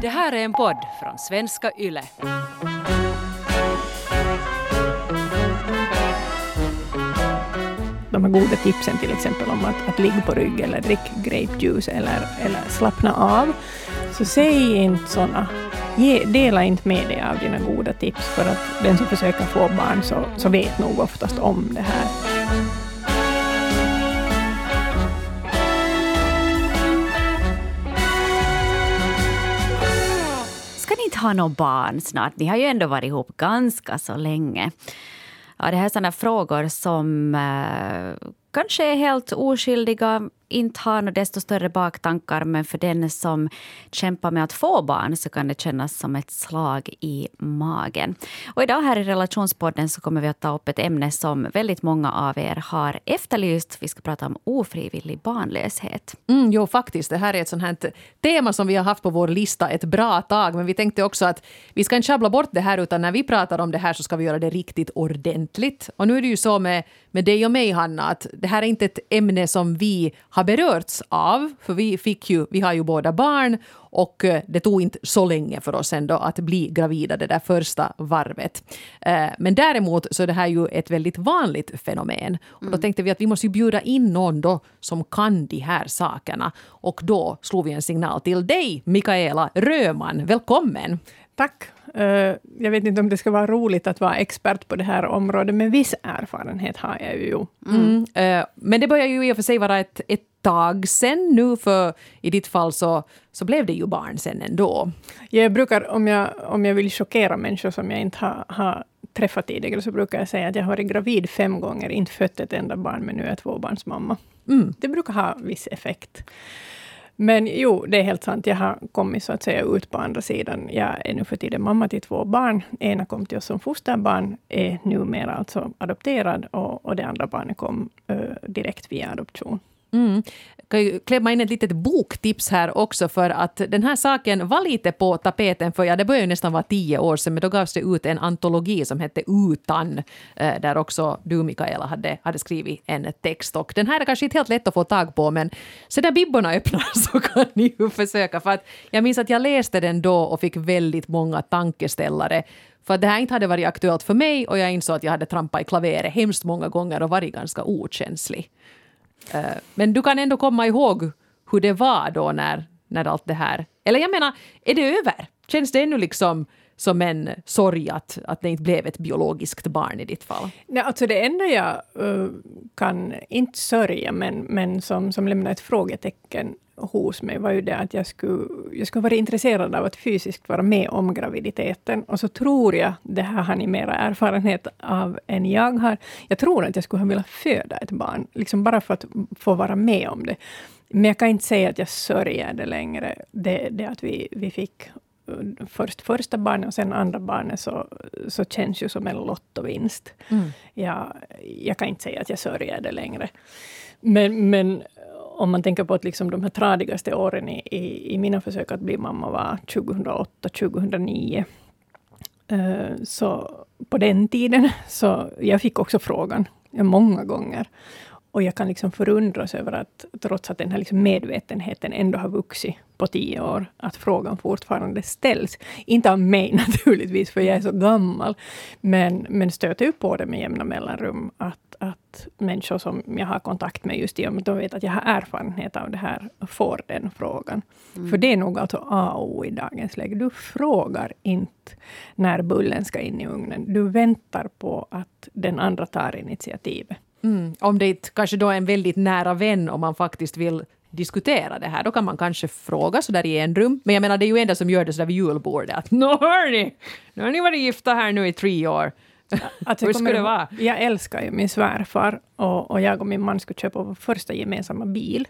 Det här är en podd från svenska YLE. de här goda tipsen till exempel om att, att ligga på rygg eller drick grapejuice eller, eller slappna av. Så säg inte sådana, dela inte med dig av dina goda tips för att den som försöker få barn så, så vet nog oftast om det här. Inte ha några barn snart? Ni har ju ändå varit ihop ganska så länge. Ja, det här är sådana frågor som eh, kanske är helt oskyldiga, inte har några desto större baktankar men för den som kämpar med att få barn så kan det kännas som ett slag i magen. Och idag här i relationspodden så kommer vi att ta upp ett ämne som väldigt många av er har efterlyst. Vi ska prata om ofrivillig barnlöshet. Mm, jo, faktiskt. Det här är ett sånt här tema som vi har haft på vår lista ett bra tag. Men vi tänkte också att vi ska inte sjabbla bort det här utan när vi pratar om det här så ska vi göra det riktigt ordentligt. Och nu är det ju så med, med dig och mig, Hanna, att det här är inte ett ämne som vi har berörts av, för vi, fick ju, vi har ju båda barn och eh, det tog inte så länge för oss ändå att bli gravida det där första varvet. Eh, men däremot så är det här ju ett väldigt vanligt fenomen. Och då mm. tänkte vi att vi måste bjuda in någon då som kan de här sakerna. Och då slog vi en signal till dig, Mikaela Röman. Välkommen! Tack. Eh, jag vet inte om det ska vara roligt att vara expert på det här området, men viss erfarenhet har jag ju. Mm. Mm. Men det börjar ju i och för sig vara ett, ett tag sen nu, för i ditt fall så, så blev det ju barn sen ändå. Jag brukar, om jag, om jag vill chockera människor som jag inte har, har träffat tidigare, så brukar jag säga att jag har varit gravid fem gånger, inte fött ett enda barn, men nu är jag tvåbarnsmamma. Mm. Det brukar ha viss effekt. Men jo, det är helt sant. Jag har kommit så att säga ut på andra sidan. Jag är nu för tiden mamma till två barn. Ena kom till oss som fosterbarn, är numera alltså adopterad och, och det andra barnet kom uh, direkt via adoption. Mm. Kan ju klämma in ett litet boktips här också för att den här saken var lite på tapeten för ja, det började ju nästan vara tio år sedan men då gavs det ut en antologi som hette Utan eh, där också du Mikaela hade, hade skrivit en text. Och den här är kanske inte helt lätt att få tag på men så när bibborna öppnar så kan ni ju försöka. För att jag minns att jag läste den då och fick väldigt många tankeställare. För att det här inte hade varit aktuellt för mig och jag insåg att jag hade trampat i klaveret hemskt många gånger och varit ganska okänslig. Eh, men du kan ändå komma ihåg hur det var då när, när allt det här... Eller jag menar, är det över? Känns det ännu liksom som en sorg att, att det inte blev ett biologiskt barn i ditt fall? Nej, alltså det enda jag uh, kan, inte sörja, men, men som, som lämnar ett frågetecken hos mig var ju det att jag skulle, jag skulle vara intresserad av att fysiskt vara med om graviditeten. Och så tror jag, det här har ni mera erfarenhet av än jag har, jag tror att jag skulle ha velat föda ett barn, liksom bara för att få vara med om det. Men jag kan inte säga att jag sörjer det längre, det, det att vi, vi fick först första barnet och sen andra barnet, så, så känns ju som en lottovinst. Mm. Jag, jag kan inte säga att jag sörjer det längre. Men, men om man tänker på att liksom de här tradigaste åren i, i, i mina försök att bli mamma var 2008, 2009. Uh, så på den tiden, så jag fick också frågan många gånger. Och jag kan liksom förundras över att trots att den här liksom medvetenheten ändå har vuxit på tio år, att frågan fortfarande ställs. Inte av mig naturligtvis, för jag är så gammal, men, men stöter ju på det med jämna mellanrum, att, att människor som jag har kontakt med just i och med att de vet att jag har erfarenhet av det här, får den frågan. Mm. För det är nog alltså A och O i dagens läge. Du frågar inte när bullen ska in i ugnen. Du väntar på att den andra tar initiativet. Mm. Om det kanske då är en väldigt nära vän om man faktiskt vill diskutera det här, då kan man kanske fråga så där i en rum. Men jag menar, det är ju en som gör det så där vid julbordet. Att nå hörni, nu har ni varit gifta här nu i tre år. Att Hur skulle det vara? Jag älskar ju min svärfar och, och jag och min man skulle köpa vår första gemensamma bil.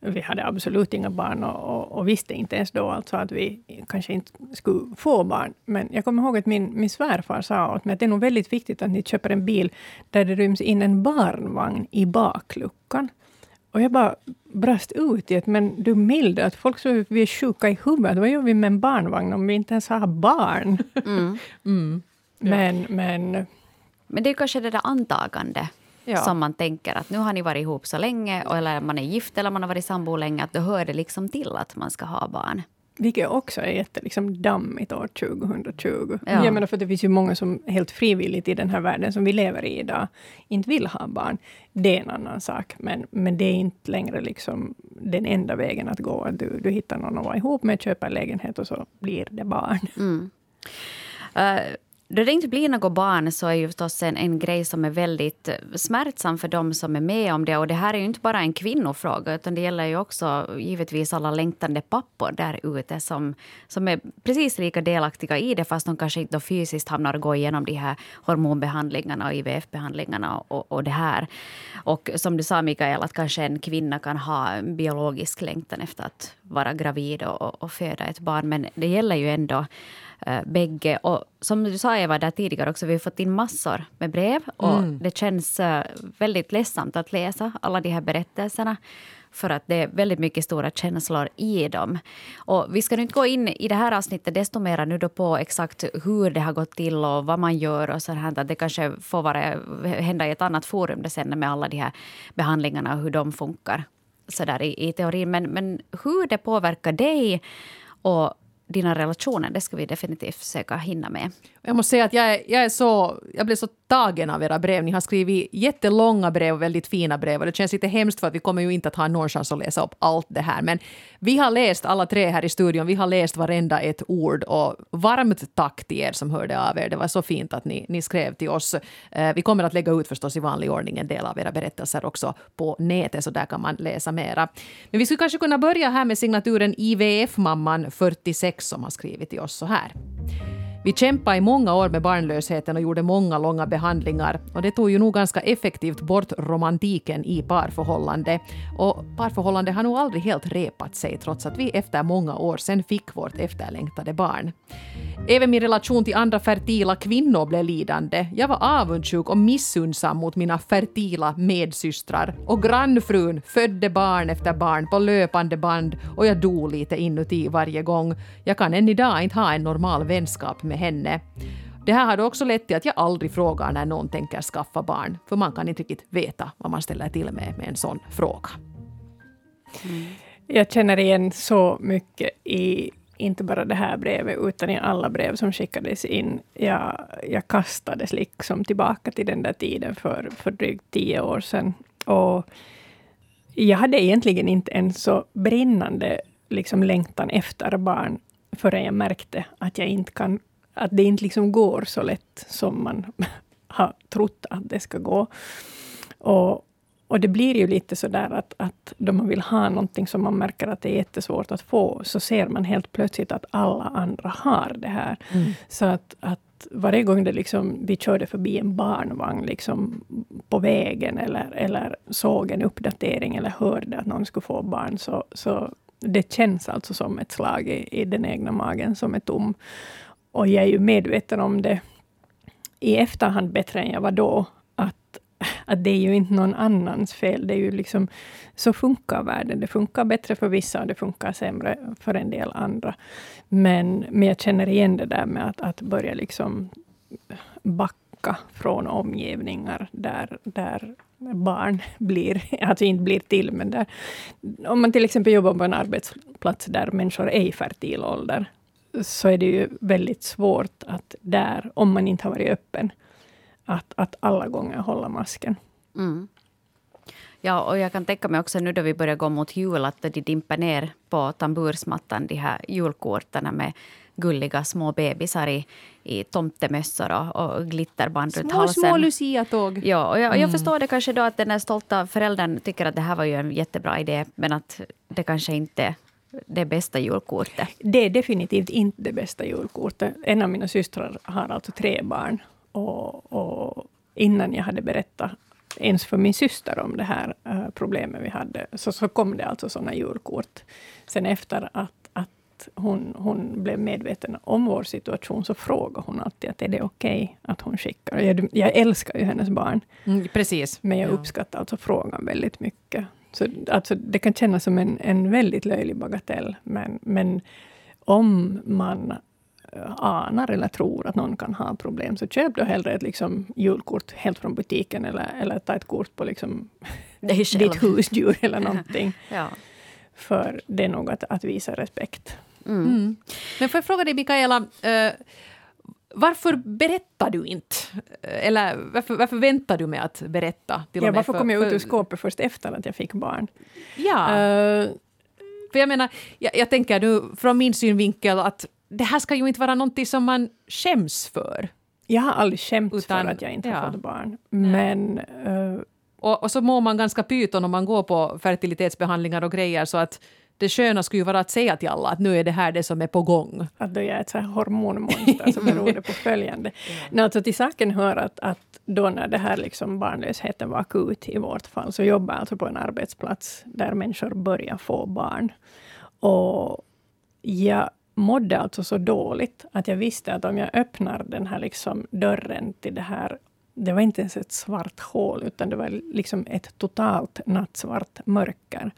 Vi hade absolut inga barn och, och, och, visste inte ens då alltså att vi kanske inte skulle få barn. Men jag kommer ihåg att min, min svärfar sa åt mig att det är nog väldigt viktigt att ni köper en bil där det ryms in en barnvagn i bakluckan. Och jag bara brast ut i att, men du milde, att folk så vi är sjuka i huvudet. Vad gör vi med en barnvagn om vi inte ens har barn? Mm. Mm. Men, ja. men... Men det är kanske det där antagande ja. som man tänker att nu har ni varit ihop så länge, eller man är gift eller man har varit sambo länge, att då hör det liksom till att man ska ha barn. vilket också är jätte liksom, dammigt år 2020. Ja. Jag menar för det finns ju många som helt frivilligt i den här världen som vi lever i idag inte vill ha barn. Det är en annan sak, men, men det är inte längre liksom den enda vägen att gå. Att du, du hittar någon att vara ihop med, köper en lägenhet och så blir det barn. Mm. Uh, då det inte blir något barn så är ju förstås en, en grej som är väldigt eh, smärtsam för dem som är med om det. Och det här är ju inte bara en kvinnofråga utan det gäller ju också givetvis alla längtande pappor där ute som, som är precis lika delaktiga i det fast de kanske inte fysiskt hamnar och går igenom de här hormonbehandlingarna och IVF-behandlingarna och, och det här. Och som du sa Mikael, att kanske en kvinna kan ha en biologisk längtan efter att vara gravid och, och föda ett barn. Men det gäller ju ändå uh, bägge. Och som du sa Eva där tidigare också, vi har fått in massor med brev. Och Mm. det känns uh, väldigt ledsamt att läsa alla de här berättelserna. För att det är väldigt mycket stora känslor i dem. Och vi ska nu inte gå in i det här avsnittet desto mer nu då på exakt hur det har gått till och vad man gör och så här. Det kanske får vara, hända i ett annat forum det sen med alla de här behandlingarna och hur de funkar så där i, i teorin. Men, men hur det påverkar dig och dina relationer, det ska vi definitivt försöka hinna med. Jag måste säga att jag, är, jag, är så, jag blev så tagen av era brev. Ni har skrivit jättelånga brev och väldigt fina brev. Och det känns lite hemskt för att vi kommer ju inte att ha någon chans att läsa upp allt det här. Men vi har läst, alla tre här i studion, vi har läst varenda ett ord. Och varmt tack till er som hörde av er. Det var så fint att ni, ni skrev till oss. Eh, vi kommer att lägga ut förstås i vanlig ordning en del av era berättelser också på nätet, så där kan man läsa mera. Men vi skulle kanske kunna börja här med signaturen IVF-mamman 46 som har skrivit till oss så här. Vi kämpade i många år med barnlösheten och gjorde många långa behandlingar. Och det tog ju nog ganska effektivt bort romantiken i parförhållande. Och parförhållande har nog aldrig helt repat sig trots att vi efter många år sen fick vårt efterlängtade barn. Även min relation till andra fertila kvinnor blev lidande. Jag var avundsjuk och missunnsam mot mina fertila medsystrar. Och grannfrun födde barn efter barn på löpande band och jag dog lite inuti varje gång. Jag kan än idag inte ha en normal vänskap med henne. Det här hade också lett till att jag aldrig frågar när någon tänker skaffa barn, för man kan inte riktigt veta vad man ställer till med med en sån fråga. Jag känner igen så mycket i inte bara det här brevet, utan i alla brev som skickades in. Jag, jag kastades liksom tillbaka till den där tiden för, för drygt tio år sedan. Och jag hade egentligen inte en så brinnande liksom, längtan efter barn, förrän jag märkte att, jag inte kan, att det inte liksom går så lätt som man har trott att det ska gå. Och, och det blir ju lite så där att, att då man vill ha någonting som man märker att det är jättesvårt att få, så ser man helt plötsligt att alla andra har det här. Så att, att varje gång det liksom, vi körde förbi en barnvagn liksom på vägen, eller, eller såg en uppdatering, eller hörde att någon skulle få barn, så, så det känns alltså som ett slag i, i den egna magen som är tom. Och jag är ju medveten om det i efterhand bättre än jag var då, att, att det är ju inte någon annans fel. Det är ju liksom, så funkar världen. Det funkar bättre för vissa och det funkar sämre för en del andra. Men, men jag känner igen det där med att, att börja liksom backa från omgivningar där, där barn blir, alltså inte blir till, men där, om man till exempel jobbar på en arbetsplats där människor är i fertil ålder, så är det ju väldigt svårt att där, om man inte har varit öppen, att, att alla gånger hålla masken. Mm. Ja, och jag kan tänka mig också nu då vi börjar gå mot jul att de dimper ner på tambursmattan de här julkorten med gulliga små bebisar i, i tomtemössor och, och glitterband runt Små, halsen. små Lucia-tåg. Ja, och jag, jag förstår det kanske då att den där stolta föräldern tycker att det här var ju en jättebra idé, men att det kanske inte är det bästa julkortet. Det är definitivt inte det bästa julkortet. En av mina systrar har alltså tre barn. Och, och innan jag hade berättat ens för min syster om det här uh, problemet vi hade, så, så kom det alltså sådana julkort. Sen efter att, att hon, hon blev medveten om vår situation, så frågade hon alltid att är det okej okay att hon skickar. Jag, jag älskar ju hennes barn, Mm, precis. men jag Ja. uppskattar alltså frågan väldigt mycket. Så, alltså, det kan kännas som en, en väldigt löjlig bagatell, men, men om man eh, anar eller tror att någon kan ha problem, så köp då hellre ett liksom, julkort helt från butiken, eller, eller ta ett kort på liksom, ditt husdjur eller någonting. Ja. För det är nog att, att visa respekt. Mm. Men får jag fråga dig, Mikaela, eh, varför berättar du inte? Eller varför, varför väntar du med att berätta? Till Ja, varför för- kom jag ut ur skåpet först efter att jag fick barn? Ja, Eh, för jag menar, jag, jag tänker nu från min synvinkel att det här ska ju inte vara någonting som man skäms för. jag har aldrig skämts Utan- för att jag inte ja. har fått barn. Men eh, Och, och så mår man ganska pyton om man går på fertilitetsbehandlingar och grejer så att det sköna skulle ju vara att säga till alla att nu är det här det som är på gång. att då jag är ett så här hormonmonster så beror på följande. Nej, alltså till saken hör att, att då när det här liksom barnlösheten var akut i vårt fall, så jobbade jag alltså på en arbetsplats där människor börjar få barn. Och jag mådde alltså så dåligt att jag visste att om jag öppnar den här liksom dörren till det här det var inte ens ett svart hål, utan det var liksom ett totalt nattsvart mörker.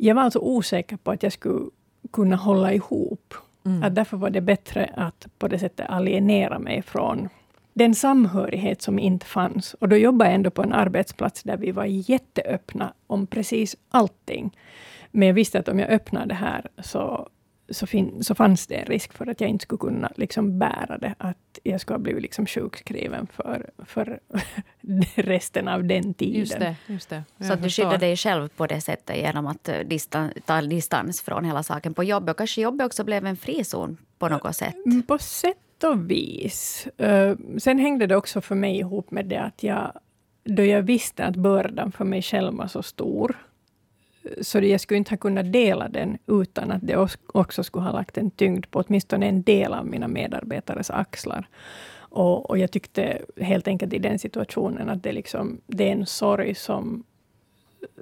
Jag var alltså osäker på att jag skulle kunna hålla ihop. Att därför var det bättre att på det sättet alienera mig från den samhörighet som inte fanns. Och då jobbade jag ändå på en arbetsplats där vi var jätteöppna om precis allting. Men jag visste att om jag öppnade det här så, så, fin, så fanns det en risk för att jag inte skulle kunna liksom bära det. Att jag skulle ha blivit liksom sjukskriven för, för resten av den tiden. Just det. Just det. Så att du skyddar dig själv på det sättet genom att eh, distan, ta distans från hela saken på jobbet. Och kanske jobbet också blev en frizon på något sätt. Mm, På sätt och vis. Eh, sen hängde det också för mig ihop med det att jag, då jag visste att bördan för mig själv var så stor, så jag skulle inte ha kunnat dela den utan att det också skulle ha lagt en tyngd på åtminstone en del av mina medarbetares axlar. Och, och jag tyckte helt enkelt i den situationen att det, liksom, det är en sorg som,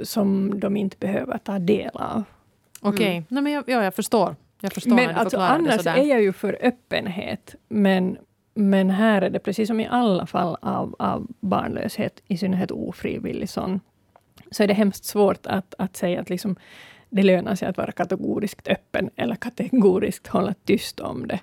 som de inte behöver ta del av. Okej, Nej, men jag, ja, jag förstår. Jag förstår Men alltså annars är jag ju för öppenhet. Men, men här är det precis som i alla fall av, av barnlöshet, i synnerhet ofrivillig sån, så är det hemskt svårt att, att säga att liksom, det lönar sig att vara kategoriskt öppen eller kategoriskt hålla tyst om det.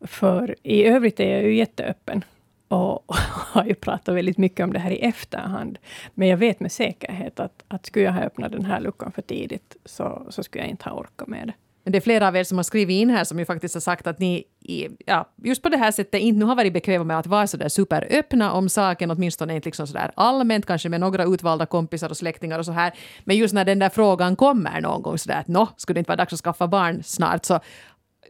För i övrigt är jag ju jätteöppen och, har ju pratat väldigt mycket om det här i efterhand. Men jag vet med säkerhet att, att skulle jag ha öppnat den här luckan för tidigt, så, så skulle jag inte ha orkat med det. Det är flera av er som har skrivit in här som ju faktiskt har sagt att ni i, ja, just på det här sättet inte nu har varit bekväma med att vara så där superöppna om saken, åtminstone inte liksom så där allmänt, kanske med några utvalda kompisar och släktingar och så här. Men just när den där frågan kommer någon gång så där att nå, skulle det inte vara dags att skaffa barn snart, så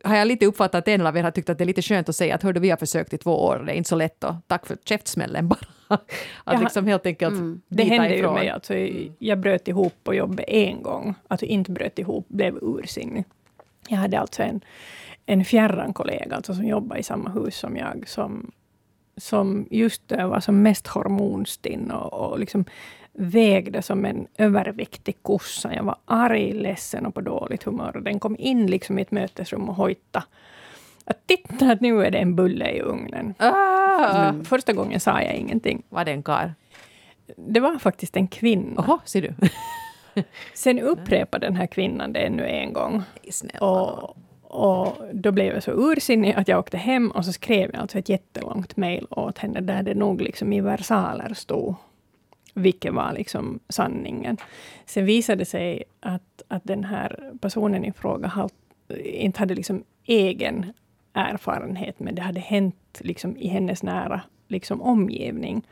har jag lite uppfattat att en av er har tyckt att det är lite skönt att säga att hörde vi har försökt i två år och det är inte så lätt och tack för käftsmällen bara. Att Jaha. liksom helt enkelt Det bita hände ju ifrån. mig. Alltså, Jag bröt ihop på jobbet en gång. Alltså inte bröt ihop, blev ursinnig. Jag hade alltså en, en fjärran kollega alltså, som jobbade i samma hus som jag, som, som just var som mest hormonstinn och, och liksom vägde som en överviktig kossa. Jag var arg, ledsen och på dåligt humör. Och den kom in liksom i ett mötesrum och hojta. Att titta, att nu är det en bulle i ugnen. Ah, Första gången sa jag ingenting. Var det en karl? Det var faktiskt en kvinna. Jaha, ser du? Sen upprepade den här kvinnan det ännu en gång. Snälla. Och, och då blev jag så ursinnig att jag åkte hem och så skrev jag alltså ett jättelångt mejl åt henne där det nog liksom i versaler stod vilket var liksom sanningen. Sen visade det sig att, att den här personen i fråga halt, inte hade liksom egen erfarenhet, men det hade hänt liksom i hennes nära liksom omgivning.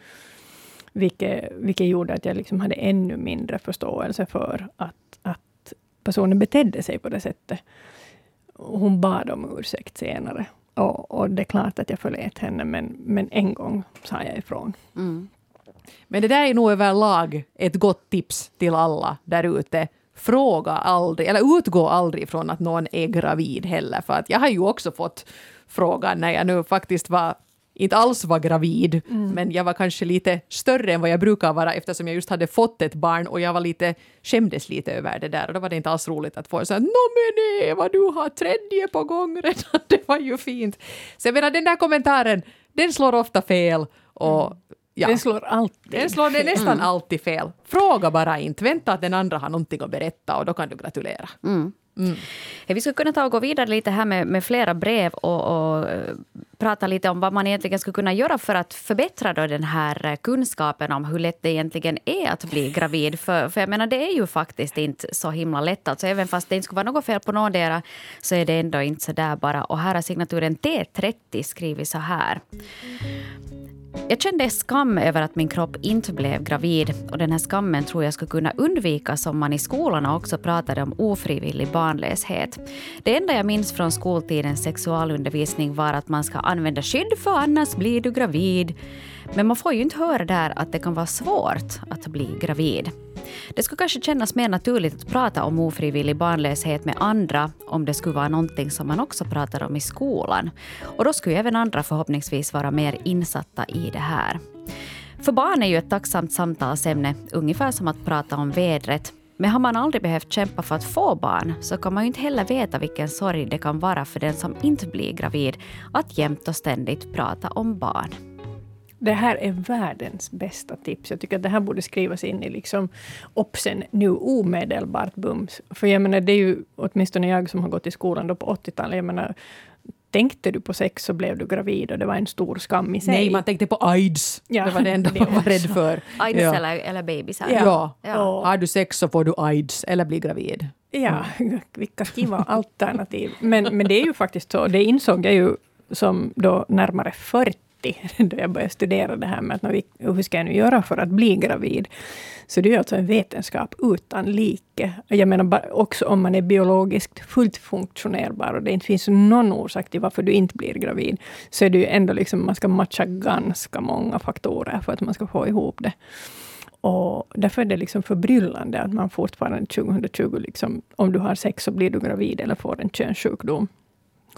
Vilket, vilket gjorde att jag liksom hade ännu mindre förståelse för att, att personen betedde sig på det sättet. Hon bad om ursäkt senare. Och, och det är klart att jag förlät henne, men, men en gång sa jag ifrån. Mm. Men det där är nog överlag ett gott tips till alla där ute. Fråga aldrig, eller utgå aldrig från att någon är gravid heller. För att jag har ju också fått frågan när jag nu faktiskt var inte alls var gravid, men jag var kanske lite större än vad jag brukar vara eftersom jag just hade fått ett barn och jag var lite, skämdes lite över det där och då var det inte alls roligt att få så här, Nå men Eva, du har tredje på gång redan, det var ju fint. Så jag menar den där kommentaren, den slår ofta fel och ja. Den slår alltid. Den slår det nästan alltid fel. Fråga bara inte. Vänta att den andra har någonting att berätta och då kan du gratulera. Mm. Vi skulle kunna ta och gå vidare lite här med, med flera brev och, och eh, prata lite om vad man egentligen skulle kunna göra för att förbättra då den här eh, kunskapen om hur lätt det egentligen är att bli gravid. För, för jag menar, det är ju faktiskt inte så himla lätt. Alltså, även fast det inte skulle vara något fel på någondera så är det ändå inte så där bara. Och här har signaturen T30 skrivit så här. Jag kände skam över att min kropp inte blev gravid och den här skammen tror jag skulle kunna undvikas om man i skolorna också pratade om ofrivillig barnlöshet. Det enda jag minns från skoltidens sexualundervisning var att man ska använda skydd för annars blir du gravid. Men man får ju inte höra där att det kan vara svårt att bli gravid. Det skulle kanske kännas mer naturligt att prata om ofrivillig barnlöshet med andra om det skulle vara någonting som man också pratar om i skolan. Och då skulle även andra förhoppningsvis vara mer insatta i det här. För barn är ju ett tacksamt samtalsämne, ungefär som att prata om vädret. Men har man aldrig behövt kämpa för att få barn så kan man ju inte heller veta vilken sorg det kan vara för den som inte blir gravid att jämt och ständigt prata om barn. Det här är världens bästa tips. Jag tycker att det här borde skrivas in i liksom OPSen nu omedelbart bums. För jag menar, det är ju åtminstone jag som har gått i skolan då på 80-talet. Jag menar, tänkte du på sex så blev du gravid och det var en stor skam i sig. Nej, man tänkte på aids. Ja, det var det enda man var rädd för. Aids ja. eller, eller bebisar. Ja. ja. ja. Har du sex så får du aids eller blir gravid. Ja, mm. vilka kiva alternativ. Men, men det är ju faktiskt så, det insåg jag ju som då närmare 40 då jag började studera det här med att hur ska jag nu göra för att bli gravid. Så det är alltså en vetenskap utan like. Jag menar också om man är biologiskt fullt funktionerbar och det inte finns någon orsak till varför du inte blir gravid, så är det ju ändå liksom, man ska matcha ganska många faktorer för att man ska få ihop det. Och därför är det liksom förbryllande att man fortfarande 2020, liksom, om du har sex så blir du gravid eller får en könssjukdom.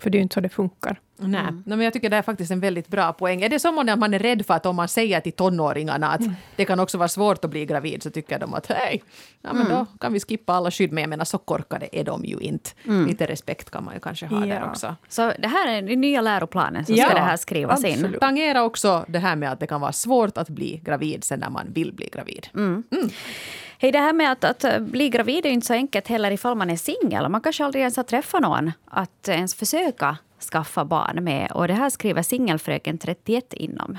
För det är ju inte så det funkar. Nej, mm. men jag tycker det är faktiskt en väldigt bra poäng. Är det som om man är rädd för att om man säger till tonåringarna att mm. det kan också vara svårt att bli gravid så tycker de att hej, ja, men mm. då kan vi skippa alla skydd. Men jag menar så korkade är de ju inte. Mm. Lite respekt kan man ju kanske ha ja. där också. Så det här är den nya läroplanen så ja, ska det här skrivas absolut. in. Tangera också det här med att det kan vara svårt att bli gravid sen när man vill bli gravid. Hej, det här med att, att, eh, bli gravid är inte så enkelt heller ifall man är singel. Man kanske aldrig ens har träffat någon att ens försöka skaffa barn med. Och det här skriver singelfröken 31 inom.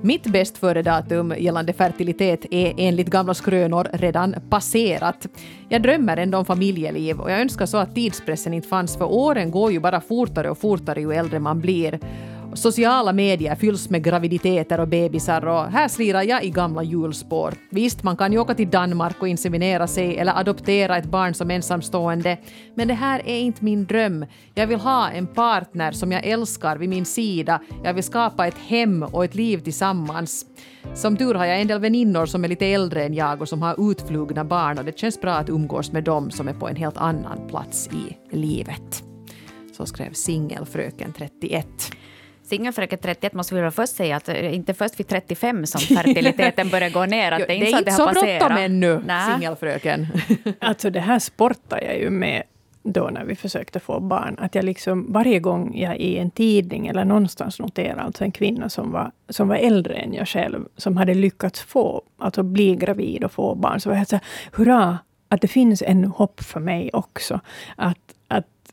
Mitt bäst före-datum gällande fertilitet är enligt gamla skrönor redan passerat. Jag drömmer ändå om familjeliv och jag önskar så att tidspressen inte fanns för åren går ju bara fortare och fortare ju äldre man blir. Sociala medier fylls med graviditeter och bebisar och här slirar jag i gamla hjulspår. Visst, man kan ju åka till Danmark och inseminera sig eller adoptera ett barn som ensamstående, men det här är inte min dröm. Jag vill ha en partner som jag älskar vid min sida. Jag vill skapa ett hem och ett liv tillsammans. Som tur har jag en del väninnor som är lite äldre än jag och som har utflugna barn och det känns bra att umgås med dem som är på en helt annan plats i livet. Så skrev singelfröken 31. Singelfröken 31 måste vi väl först säga att eh, inte först vid 35 som fertiliteten börjar gå ner. Att det, är inte så, det så bråttom ännu, singelfröken. alltså det här sportar jag ju med då när vi försökte få barn. Att jag liksom varje gång jag i en tidning eller någonstans noterar alltså en kvinna som var, som var äldre än jag själv, som hade lyckats få, alltså bli gravid och få barn, så var jag så här, hurra, att det finns ännu hopp för mig också. Att,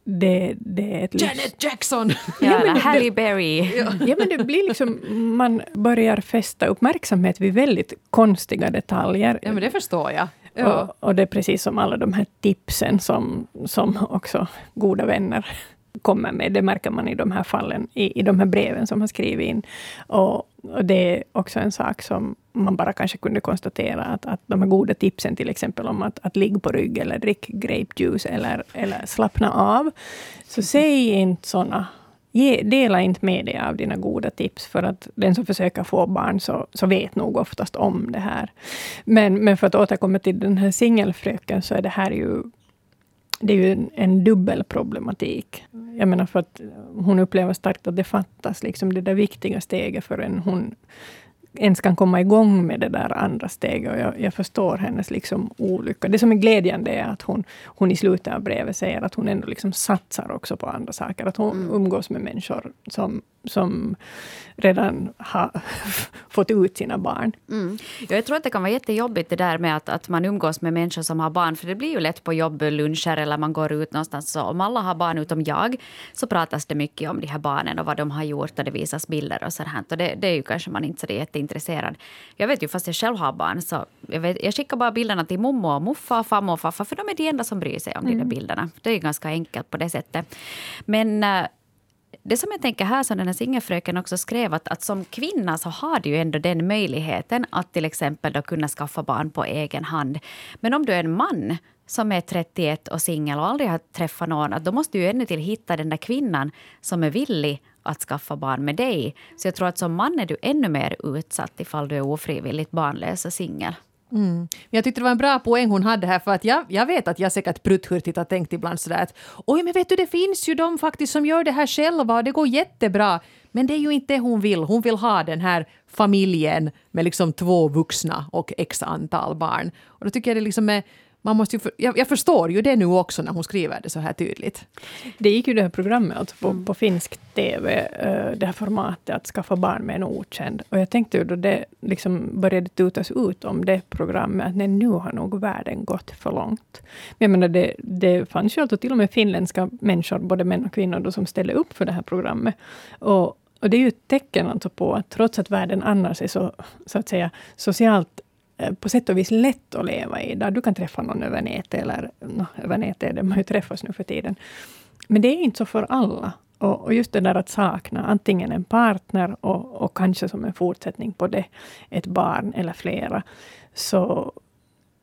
det, det är ett Janet Jackson! Ja, ja Halle Berry. ja, men det blir liksom, man börjar fästa uppmärksamhet vid väldigt konstiga detaljer. Ja, men det förstår jag. Ja. Och, och, det är precis som alla de här tipsen som, som också goda vänner kommer med. Det märker man i de här fallen, i, i de här breven som har skrivit in. Och, och det är också en sak som man bara kanske kunde konstatera att, att de här goda tipsen, till exempel om att, att ligga på rygg eller drick grapejuice eller, eller slappna av. Så säg inte såna Ge, dela inte med dig av dina goda tips, för att den som försöker få barn så, så vet nog oftast om det här. Men, men för att återkomma till den här singelfröken, så är det här ju det är ju en, en dubbel problematik. Jag menar för att hon upplever starkt att det fattas liksom det där viktiga steget förrän hon ens kan komma igång med det där andra steget. Och jag, jag förstår hennes liksom olycka. Det som är glädjande är att hon, hon i slutet av brevet säger att hon ändå liksom satsar också på andra saker. Att hon mm. umgås med människor som, som redan har fått ut sina barn. Mm. Jag tror att det kan vara jättejobbigt det där med att, att man umgås med människor som har barn. För det blir ju lätt på jobbluncher eller man går ut någonstans. Så om alla har barn utom jag så pratas det mycket om de här barnen och vad de har gjort och det visas bilder och sådant. Och det, det är ju kanske man inte så jätteintresserad. Jag vet ju, fast jag själv har barn, så jag, vet, jag skickar bara bilderna till mommo och muffa, farmor och farfar, för de är de enda som bryr sig om mm. de där bilderna. Det är ganska enkelt på det sättet. Men äh, det som jag tänker här, som den här singelfröken också skrev, att, att som kvinna så har du ju ändå den möjligheten att till exempel då kunna skaffa barn på egen hand. Men om du är en man som är 31 och singel och aldrig har träffat någon, då måste du ju ännu till hitta den där kvinnan som är villig att skaffa barn med dig. Så jag tror att som man är du ännu mer utsatt ifall du är ofrivilligt barnlös och singel. Mm. Jag tyckte det var en bra poäng hon hade här, för att jag, jag vet att jag säkert prutthurtigt har tänkt ibland sådär att oj, men vet du, det finns ju de faktiskt som gör det här själva och det går jättebra. Men det är ju inte det hon vill. Hon vill ha den här familjen med liksom två vuxna och x antal barn. Och då tycker jag det liksom är man måste ju jag, jag, förstår ju det nu också när hon skriver det så här tydligt. Det gick ju det här programmet alltså på, mm. på finsk TV, uh, det här formatet att skaffa barn med en okänd. Och jag tänkte ju då det liksom började tutas ut om det programmet, att nej, nu har nog världen gått för långt. Men jag menar, det, det fanns ju alltså till och med finländska människor, både män och kvinnor, då, som ställde upp för det här programmet. Och, och det är ju ett tecken alltså på att trots att världen annars är så, så att säga, socialt Eh, Eh, på sätt och vis lätt att leva i. Där du kan träffa någon över nätet, eller no, över nätet är det man ju träffas nu för tiden. Men det är inte så för alla. Och, och just det där att sakna antingen en partner och, och kanske som en fortsättning på det, ett barn eller flera. Så,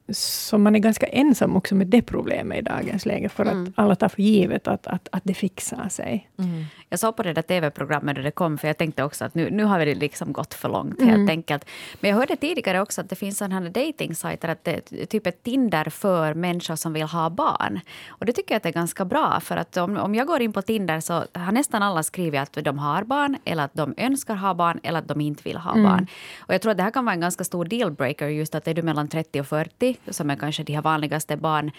så man är ganska ensam också med det problemet i dagens läge, för mm. att alla tar för givet att, att, att det fixar sig. Mm. Jag såg på det där tv-programmet när det kom, för jag tänkte också att nu, nu har vi liksom gått för långt helt mm. enkelt. Men jag hörde tidigare också att det finns sådana dating-sajter, att det är typ ett Tinder för människor som vill ha barn. Och det tycker jag att det är ganska bra, för att om, om jag går in på Tinder så har nästan alla skrivit att de har barn, eller att de önskar ha barn, eller att de inte vill ha mm. barn. Och jag tror att det här kan vara en ganska stor dealbreaker, just att är du mellan 30 och 40, som är kanske de här vanligaste barn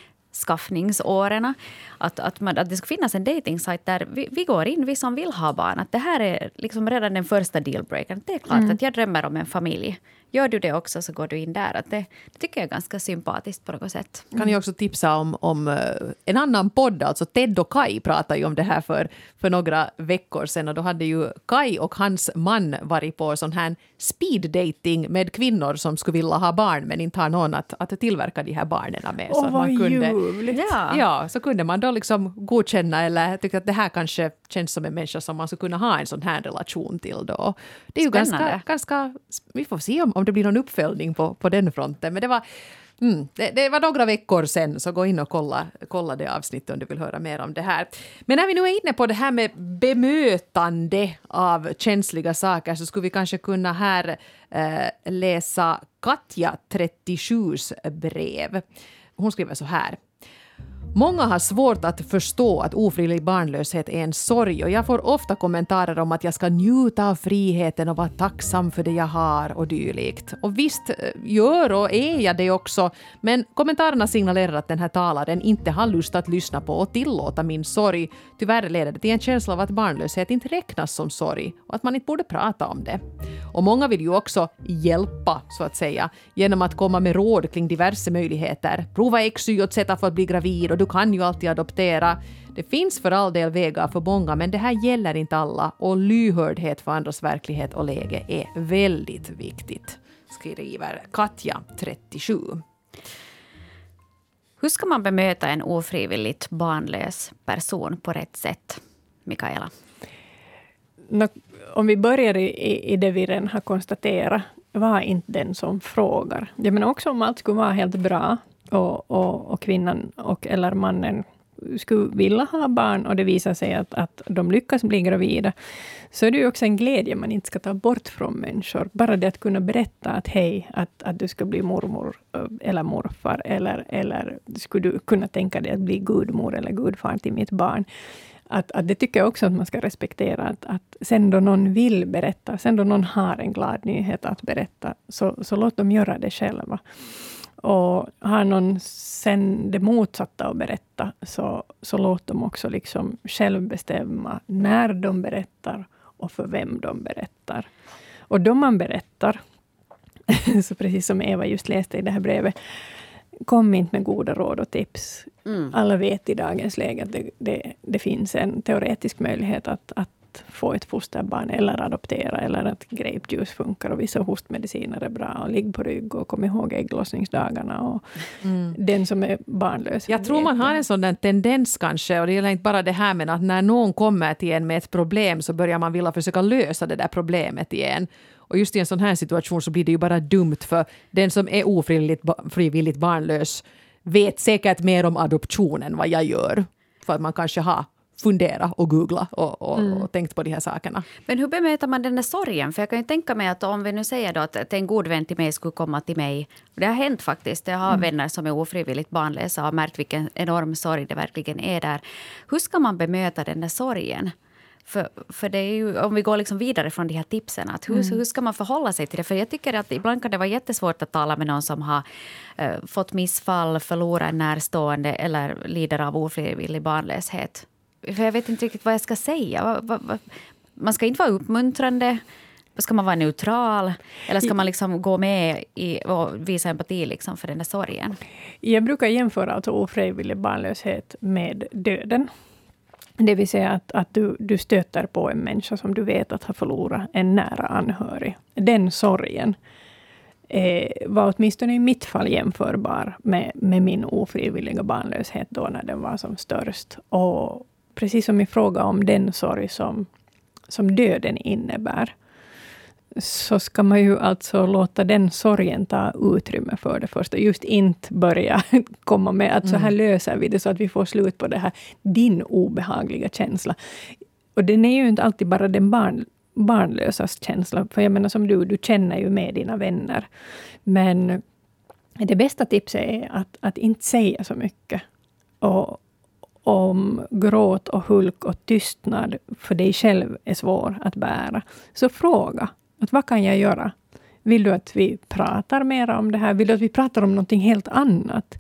skaffningsåren. Att, att, man, att det ska finnas en dating där vi, vi, går in, vi som vill ha barn. Att det här är liksom redan den första dealbreakern. Det är klart mm. att jag drömmer om en familj. Gör du det också så går du in där. Att det, det tycker jag är ganska sympatiskt på något sätt. Kan jag också tipsa om, om eh, en annan podd, alltså Ted och Kai pratade ju om det här för, för några veckor sedan och då hade ju Kai och hans man varit på sån här speed dating med kvinnor som skulle vilja ha barn men inte har någon att, att tillverka de här barnen med. Åh, oh, vad ljuvligt! Ja. ja, så kunde man då liksom godkänna eller tycka att det här kanske känns som en människa som man skulle kunna ha en sån här relation till då. Det är ju ganska, ganska, vi får se om, om det blir någon uppföljning på, på den fronten. Men det var, mm, det, det, var några veckor sen, så gå in och kolla, kolla det avsnittet om du vill höra mer om det här. Men när vi nu är inne på det här med bemötande av känsliga saker så skulle vi kanske kunna här eh, läsa Katja 37s brev. Hon skriver så här. Många har svårt att förstå att ofrivillig barnlöshet är en sorg och jag får ofta kommentarer om att jag ska njuta av friheten och vara tacksam för det jag har och dylikt. Och visst eh, gör och är jag det också, men kommentarerna signalerar att den här talaren inte har lust att lyssna på och tillåta min sorg. Tyvärr leder det till en känsla av att barnlöshet inte räknas som sorg och att man inte borde prata om det. Och många vill ju också hjälpa, så att säga, genom att komma med råd kring diverse möjligheter. Prova exyotsätta för att bli gravid och du kan ju alltid adoptera. Det finns för all del vägar för många, men det här gäller inte alla och lyhördhet för andras verklighet och läge är väldigt viktigt, skriver Katja, 37. Hur ska man bemöta en ofrivilligt barnlös person på rätt sätt, Mikaela? om vi börjar i, i det vi redan har konstaterat, var inte den som frågar. Jag menar också om allt skulle vara helt bra, och, och, och kvinnan och eller mannen skulle vilja ha barn och det visar sig att, att de lyckas bli gravida, så är det ju också en glädje man inte ska ta bort från människor. Bara det att kunna berätta att hej, att, att du ska bli mormor eh, eller morfar, eller, eller skulle du kunna tänka dig att bli gudmor eller gudfar till mitt barn. att, att det tycker jag också att man ska respektera. Att, att sen då någon vill berätta, sen då någon har en glad nyhet att berätta, så, så låt dem göra det själva. Och har någon sen det motsatta att berätta, så, så låt dem också liksom själv bestämma när de berättar och för vem de berättar. Och då man berättar, så precis som Eva just läste i det här brevet, kom inte med goda råd och tips. Mm. Alla vet i dagens läge att det, det, det, finns en teoretisk möjlighet att, att få ett fosterbarn eller adoptera, eller att grape juice funkar och vissa hostmediciner är bra. Och ligg på rygg och kom ihåg ägglossningsdagarna. Och mm. Den som är barnlös. Jag tror man har en sån tendens kanske, och det gäller inte bara det här, men att när någon kommer till en med ett problem så börjar man vilja försöka lösa det där problemet igen. Och just i en sån här situation så blir det ju bara dumt för den som är ofrivilligt frivilligt barnlös vet säkert mer om adoption än vad jag gör. För att man kanske har fundera och googla och, och, mm. och, tänkt på de här sakerna. Men hur bemöter man den där sorgen? För jag kan ju tänka mig att om vi nu säger då att en god vän till mig skulle komma till mig. Det har hänt faktiskt. Jag har mm. vänner som är ofrivilligt barnlösa och har märkt vilken enorm sorg det verkligen är där. Hur ska man bemöta den där sorgen? För, för det är ju, om vi går liksom vidare från de här tipsen, att hur, mm. hur ska man förhålla sig till det? För jag tycker att ibland kan det vara jättesvårt att tala med någon som har uh, fått missfall, förlorat en närstående eller lider av ofrivillig barnlöshet. För jag vet inte riktigt vad jag ska säga. Man ska inte vara uppmuntrande. Ska man vara neutral? Eller ska man liksom gå med i, och visa empati liksom för den där sorgen? Jag brukar jämföra alltså ofrivillig barnlöshet med döden. Det vill säga att, att du, du stöter på en människa som du vet att har förlorat en nära anhörig. Den sorgen eh, var åtminstone i mitt fall jämförbar med, med min ofrivilliga barnlöshet då när den var som störst. Och precis som i fråga om den sorg som, som döden innebär, så ska man ju alltså låta den sorgen ta utrymme för det första. Just inte börja komma med att så här mm. löser vi det, så att vi får slut på det här, din obehagliga känsla. Och den är ju inte alltid bara den barn, barnlösas känsla. För jag menar som du, du känner ju med dina vänner. Men det bästa tipset är att, att inte säga så mycket. Och, om gråt och hulk och tystnad för dig själv är svår att bära, så fråga. Att vad kan jag göra? Vill du att vi pratar mer om det här? Vill du att vi pratar om någonting helt annat?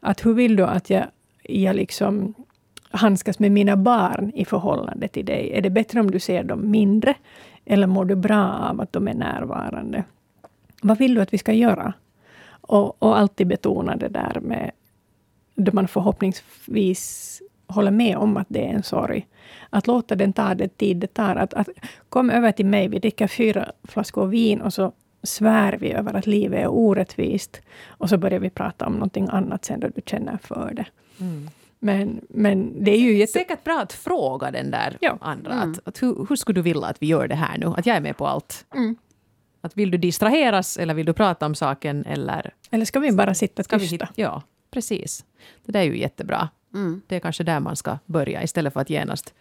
Att hur vill du att jag, jag liksom handskas med mina barn i förhållande till dig? Är det bättre om du ser dem mindre? Eller mår du bra av att de är närvarande? Vad vill du att vi ska göra? Och, och alltid betona det där med då man förhoppningsvis håller med om att det är en sorg. Att låta den ta den tid det tar. Att, att kom över till mig, vi dricker fyra flaskor vin och så svär vi över att livet är orättvist. Och så börjar vi prata om någonting annat sen då du känner för det. Mm. Men, men det är ju jätte... Säkert bra att fråga den där ja. andra. Mm. Att, att hur, hur, skulle du vilja att vi gör det här nu? Att jag är med på allt. Mm. Att vill du distraheras eller vill du prata om saken? Eller, eller ska vi bara sitta tysta? ja, precis. Det där är ju jättebra. Mm. Det är kanske där man ska börja istället för att genast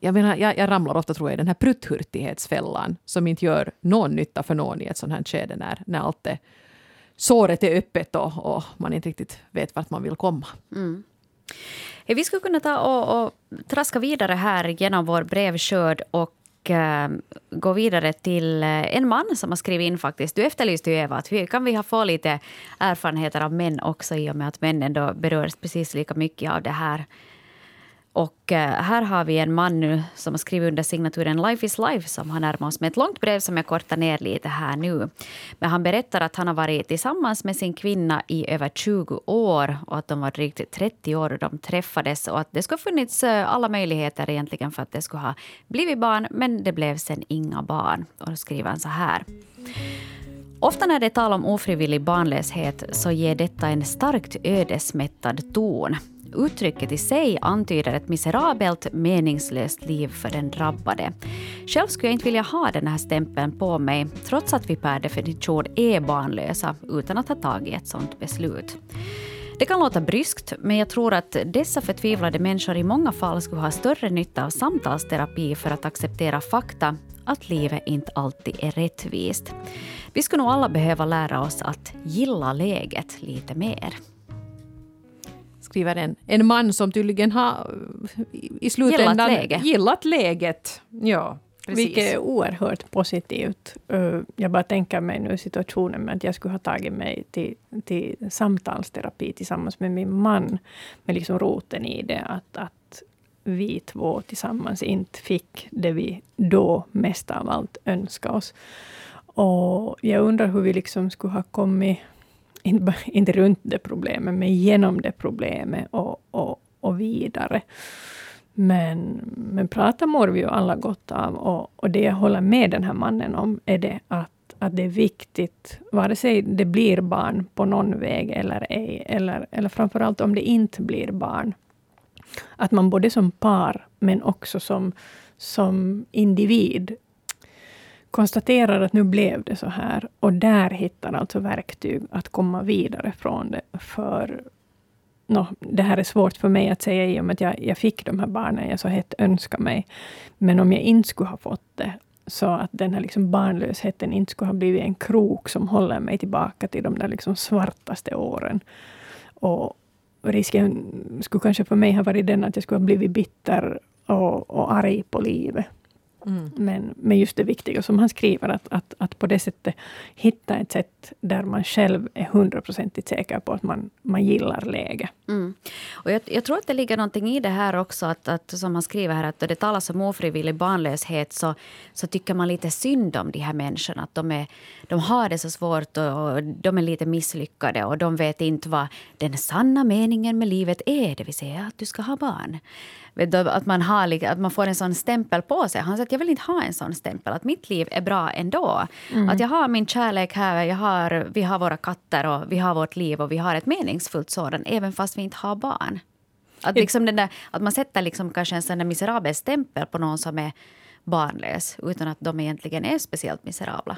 jag, menar, jag, jag ramlar ofta tror jag, i den här prutthurtighetsfällan som inte gör någon nytta för någon i ett sånt här skede när, när allt är, såret är öppet och, och man inte riktigt vet vart man vill komma. Mm. Vi skulle kunna ta och, och traska vidare här genom vår brevskörd och Eh, gå vidare till eh, en man som har skrivit in faktiskt. Du efterlyste ju Eva, att vi, kan vi få lite erfarenheter av män också i och med att männen då berörs precis lika mycket av det här och eh, här har vi en man nu som har skrivit under signaturen Life is life som har närmat oss med ett långt brev som jag kortar ner lite här nu. Men han berättar att han har varit tillsammans med sin kvinna i över 20 år och att de var drygt 30 år då de träffades och att det skulle ha funnits eh, alla möjligheter egentligen för att det skulle ha blivit barn men det blev sen inga barn. Och då skriver han så här. Ofta när det är tal om ofrivillig barnlöshet så ger detta en starkt ödesmättad ton. Uttrycket i sig antyder ett miserabelt, meningslöst liv för den drabbade. Själv skulle jag inte vilja ha den här stämpeln på mig, trots att vi per definition är barnlösa, utan att ha tagit ett sådant beslut. Det kan låta bryskt, men jag tror att dessa förtvivlade människor i många fall skulle ha större nytta av samtalsterapi för att acceptera fakta att livet inte alltid är rättvist. Vi skulle nog alla behöva lära oss att gilla läget lite mer skriver en, en man som tydligen har i slutändan Gillat läge. gillat läget. Ja, precis. Vilket är oerhört positivt. Uh, Jag bara tänker mig nu situationen med att jag skulle ha tagit mig till, till samtalsterapi tillsammans med min man. Med liksom roten i det att, att vi två tillsammans inte fick det vi då mest av allt önskade oss. Och jag undrar hur vi liksom skulle ha kommit, inte, inte runt det problemet, men genom det problemet och, och, och vidare. Men, men prata mår vi ju alla gott av. Och, och det jag håller med den här mannen om är det att, att det är viktigt, vare sig det blir barn på någon väg eller ej, eller, eller framförallt om det inte blir barn, att man både som par, men också som, som individ konstaterar att nu blev det så här. Och där hittar alltså verktyg att komma vidare från det. För no, det här är svårt för mig att säga i och med att jag, jag fick de här barnen jag så hett önskar mig. Men om jag inte skulle ha fått det, så att den här liksom barnlösheten inte skulle ha blivit en krok som håller mig tillbaka till de där liksom svartaste åren. Och risken skulle kanske för mig ha varit den att jag skulle ha blivit bitter och, och arg på livet. Mm. Men, men just det viktiga som han skriver, att, att, att på det sättet hitta ett sätt där man själv är hundraprocentigt säker på att man, man gillar läget. Mm. Och jag, jag tror att det ligger någonting i det här också, att, att, som han skriver här, att då det talas om ofrivillig barnlöshet så, så tycker man lite synd om de här människorna. Att de, är, de har det så svårt och, och de är lite misslyckade och de vet inte vad den sanna meningen med livet är, det vill säga att du ska ha barn. Du, Att man, har, att man får en sån stämpel på sig. Han säger att jag vill inte ha en sån stämpel. Att mitt liv är bra ändå. Att jag har min kärlek här, jag har, vi har våra katter och vi har vårt liv och vi har ett meningsfullt sådant även fast vi inte har barn. Att, liksom den där, att man sätter liksom kanske en sån där miserabel stämpel på någon som är barnlös utan att de egentligen är speciellt miserabla.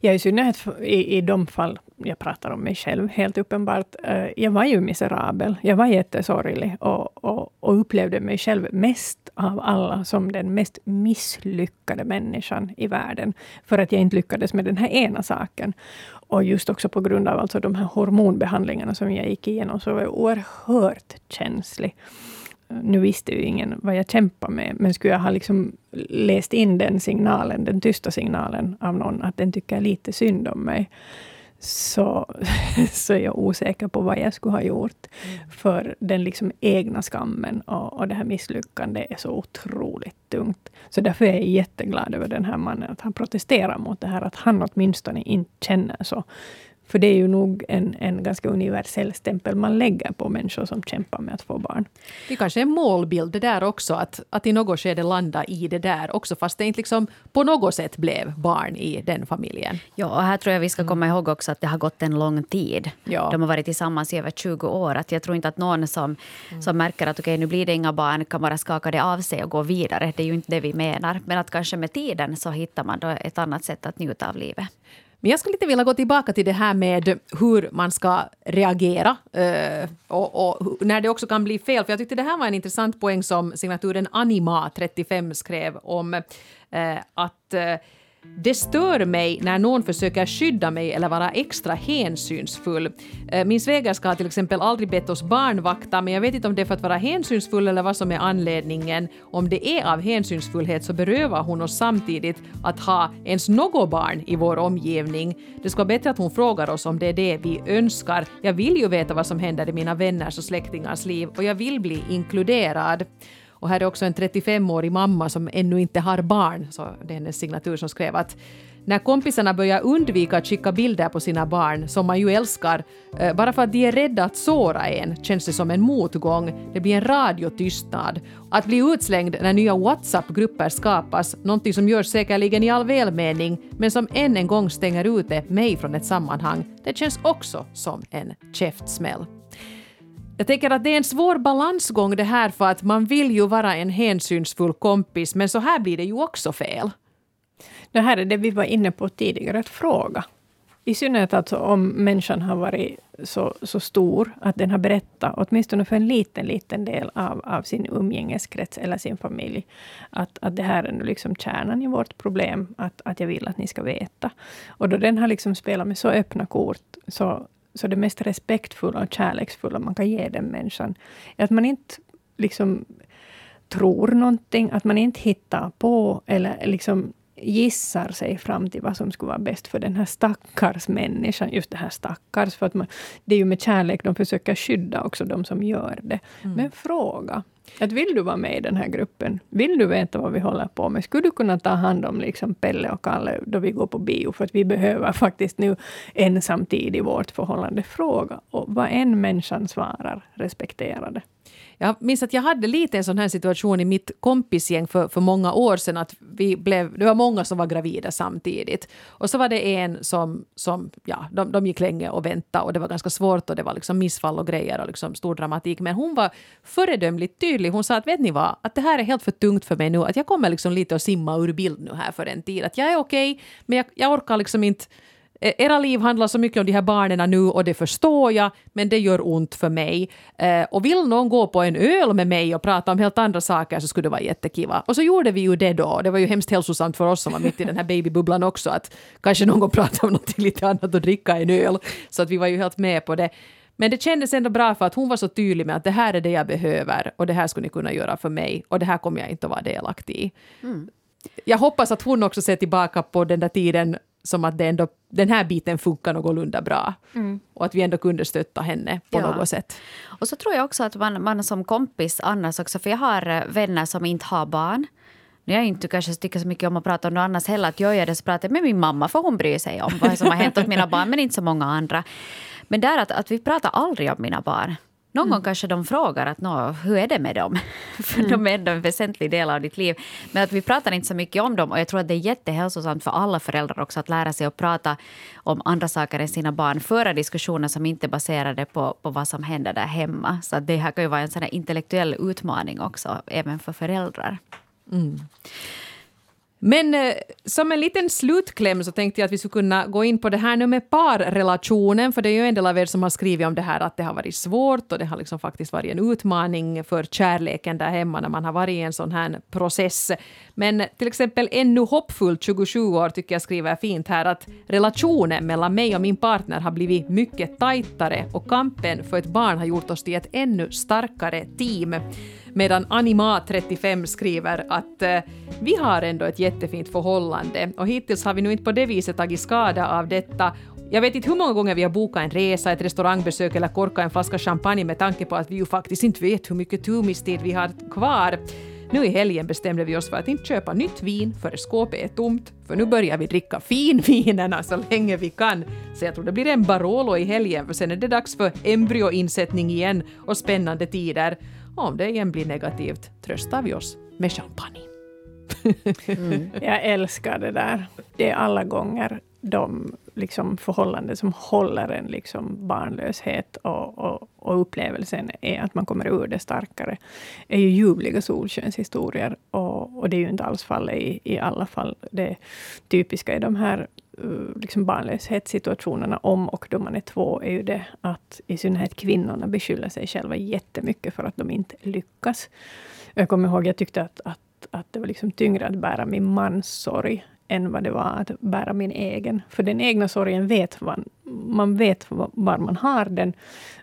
Ja, i synnerhet i, i de fall jag pratar om mig själv, helt uppenbart. Eh, jag var ju miserabel. Jag var jättesorglig och, och, och upplevde mig själv mest av alla som den mest misslyckade människan i världen. För att jag inte lyckades med den här ena saken. Och just också på grund av alltså de här hormonbehandlingarna som jag gick igenom, så var jag oerhört känslig. Nu visste ju ingen vad jag kämpade med, men skulle jag ha liksom läst in den signalen, den tysta signalen av någon, att den tycker lite synd om mig, så, så är jag osäker på vad jag skulle ha gjort. För den liksom egna skammen och, och det här misslyckandet är så otroligt tungt. Så därför är jag jätteglad över den här mannen, att han protesterar mot det här, att han åtminstone inte känner så. För det är ju nog en, en ganska universell stämpel man lägger på människor som kämpar med att få barn. Det kanske är en målbild det där också, att, att i något skede landa i det där också, fast det inte liksom på något sätt blev barn i den familjen. Ja, och här tror jag vi ska komma ihåg också att det har gått en lång tid. Ja. De har varit tillsammans i över 20 år. Att jag tror inte att någon som, som märker att okej, nu blir det inga barn kan bara skaka det av sig och gå vidare. Det är ju inte det vi menar. Men att kanske med tiden så hittar man då ett annat sätt att njuta av livet. Men jag skulle lite vilja gå tillbaka till det här med hur man ska reagera eh, och, och när det också kan bli fel. För jag tyckte det här var en intressant poäng som signaturen Anima35 skrev om eh, att eh, det stör mig när någon försöker skydda mig eller vara extra hänsynsfull. Eh, min svägerska har till exempel aldrig bett oss barnvakta, men jag vet inte om det är för att vara hänsynsfull eller vad som är anledningen. Om det är av hänsynsfullhet så berövar hon oss samtidigt att ha ens något barn i vår omgivning. Det ska vara bättre att hon frågar oss om det är det vi önskar. Jag vill ju veta vad som händer i mina vänners och släktingars liv och jag vill bli inkluderad. Och här är också en 35-årig mamma som ännu inte har barn, så det är hennes signatur som skrev att när kompisarna börjar undvika att skicka bilder på sina barn, som man ju älskar, eh, bara för att de är rädda att såra en, känns det som en motgång. Det blir en radiotystnad. Att bli utslängd när nya WhatsApp-grupper skapas, någonting som görs säkerligen i all välmening, men som än en gång stänger ute mig från ett sammanhang, det känns också som en käftsmäll. Jag tänker att det är en svår balansgång det här för att man vill ju vara en hänsynsfull kompis men så här blir det ju också fel. Det här är det vi var inne på tidigare, att fråga. I synnerhet alltså om människan har varit så, så stor att den har berättat, åtminstone för en liten, liten del av, av sin umgängeskrets eller sin familj, att, att det här är nu liksom kärnan i vårt problem, att, att jag vill att ni ska veta. Och då den har liksom spelat med så öppna kort, så, så det mest respektfulla och kärleksfulla man kan ge den människan, är att man inte liksom tror någonting, att man inte hittar på eller liksom gissar sig fram till vad som skulle vara bäst för den här stackars människan. Just det här stackars, för att man, det är ju med kärlek de försöker skydda också de som gör det. Mm. Men fråga. Att vill du vara med i den här gruppen? Vill du veta vad vi håller på med? Skulle du kunna ta hand om liksom Pelle och Kalle då vi går på bio? För att vi behöver faktiskt nu ensam tid i vårt förhållande. Fråga. Och vad en människan svarar, respektera det. Jag minns att jag hade lite en sån här situation i mitt kompisgäng för, för många år sedan. Att vi blev, det var många som var gravida samtidigt. Och så var det en som, som ja, de, de gick länge och väntade och det var ganska svårt och det var liksom missfall och grejer och liksom stor dramatik. Men hon var föredömligt tydlig. Hon sa att vet ni vad, att det här är helt för tungt för mig nu. Att jag kommer liksom lite att simma ur bild nu här för en tid. Att jag är okej, okay, men jag, jag orkar liksom inte era liv handlar så mycket om de här barnen nu och det förstår jag, men det gör ont för mig. Eh, och vill någon gå på en öl med mig och prata om helt andra saker så skulle det vara jättekiva. Och så gjorde vi ju det då. Det var ju hemskt hälsosamt för oss som var mitt i den här babybubblan också, att kanske någon gång prata om något lite annat och dricka en öl. Så att vi var ju helt med på det. Men det kändes ändå bra för att hon var så tydlig med att det här är det jag behöver och det här skulle ni kunna göra för mig och det här kommer jag inte att vara delaktig i. Mm. Jag hoppas att hon också ser tillbaka på den där tiden som att det ändå, den här biten funkar någorlunda bra. Mm. Och att vi ändå kunde stötta henne på ja. något sätt. Och så tror jag också att man, man som kompis annars också, för jag har eh, vänner som inte har barn. Jag inte kanske tycker så mycket om att prata om något annat heller. Att jag gör det så pratar jag med min mamma för hon bryr sig om vad som har hänt åt mina barn men inte så många andra. Men där att, att vi pratar aldrig om mina barn. Någon mm. gång kanske de frågar att hur är det med dem? för mm. de är ändå en väsentlig del av ditt liv. Men att vi pratar inte så mycket om dem och jag tror att det är jättehälsosamt för alla föräldrar också att lära sig att prata om andra saker än sina barn. Föra diskussioner som inte är baserade på, på vad som händer där hemma. Så det här kan ju vara en sån intellektuell utmaning också, även för föräldrar. Mm. Men eh, som en liten slutkläm så tänkte jag att vi skulle kunna gå in på det här nu med parrelationen, för det är ju en del av er som har skrivit om det här att det har varit svårt och det har liksom faktiskt varit en utmaning för kärleken där hemma när man har varit i en sån här process. Men till exempel ännu hoppfullt 27 år tycker jag skriver fint här att relationen mellan mig och min partner har blivit mycket tajtare och kampen för ett barn har gjort oss till ett ännu starkare team. Medan Anima35 skriver att eh, vi har ändå ett jättefint förhållande och hittills har vi nu inte på det viset tagit skada av detta jag vet inte hur många gånger vi har bokat en resa, ett restaurangbesök eller korkat en flaska champagne med tanke på att vi ju faktiskt inte vet hur mycket tumistid vi har kvar. Nu i helgen bestämde vi oss för att inte köpa nytt vin före skåpet är tomt, för nu börjar vi dricka finvinerna så länge vi kan. Så jag tror det blir en Barolo i helgen, för sen är det dags för embryoinsättning igen och spännande tider. Om det igen blir negativt tröstar vi oss med champagne. mm. Jag älskar det där. Det är alla gånger de liksom förhållanden som håller en liksom barnlöshet och, och, och, upplevelsen är att man kommer ur det starkare, är ju ljuvliga solskenshistorier. Och, och det är ju inte alls fallet i, i alla fall. Det typiska i de här Eh, liksom barnlöshetssituationerna, om och då man är två, är ju det att i synnerhet kvinnorna beskyller sig själva jättemycket för att de inte lyckas. Jag kommer ihåg, jag tyckte att, att att det var liksom tyngre att bära min mans sorg än vad det var att bära min egen. För den egna sorgen vet man, man vet var man har den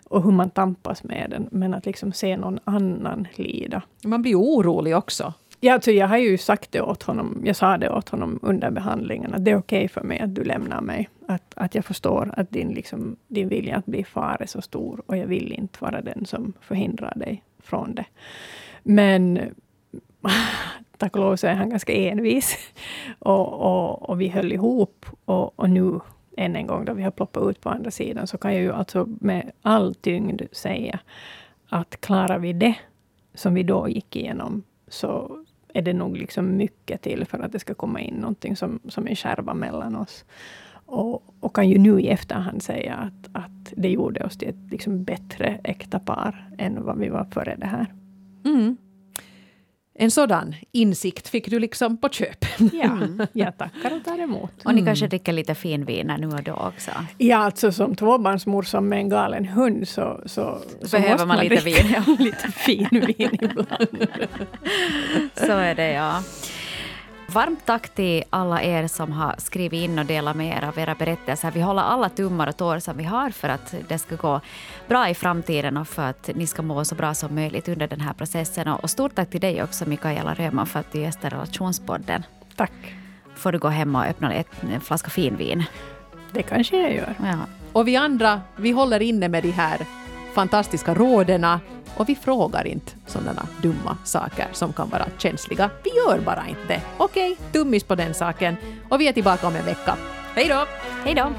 och hur man tampas med den. Men att liksom se någon annan lida. Man blir orolig också. Ja, alltså jag har ju sagt det åt honom. Jag sa det åt honom under behandlingen, att det är okej okay för mig att du lämnar mig. Att, att jag förstår att din, liksom, din vilja att bli far är så stor och jag vill inte vara den som förhindrar dig från det. Men tack och lov så är han ganska envis. Och, och, och vi höll ihop. Och, och, nu, än en gång, då vi har ploppat ut på andra sidan, så kan jag ju alltså med all tyngd säga att klarar vi det som vi då gick igenom, så är det nog liksom mycket till för att det ska komma in någonting som, som är skärva mellan oss. Och, och, kan ju nu i efterhand säga att, att det gjorde oss till ett liksom bättre äkta par än vad vi var före det här. Mm en sådan insikt fick du liksom på köp. Ja, jag tackar och tar emot. Och ni kanske dricker lite finviner nu och då också? Ja, alltså som tvåbarnsmorsa med en galen hund så, så, så behöver man, man lite vin. Ja. lite finvin ibland. så är det, ja. Varmt tack till alla er som har skrivit in och delat med er av era berättelser. Vi håller alla tummar och tår som vi har för att det ska gå bra i framtiden och för att ni ska må så bra som möjligt under den här processen. Och stort tack till dig också, Mikaela Röman, för att du gästar Relationspodden. Tack. Får du gå hem och öppna ett, en flaska finvin. Det kanske jag gör. Ja. Och vi andra, vi håller inne med de här fantastiska rådena och vi frågar inte sådana dumma saker som kan vara känsliga. Vi gör bara inte det. Okej, tummis på den saken. Och vi är tillbaka om en vecka. Hej då! Hej då!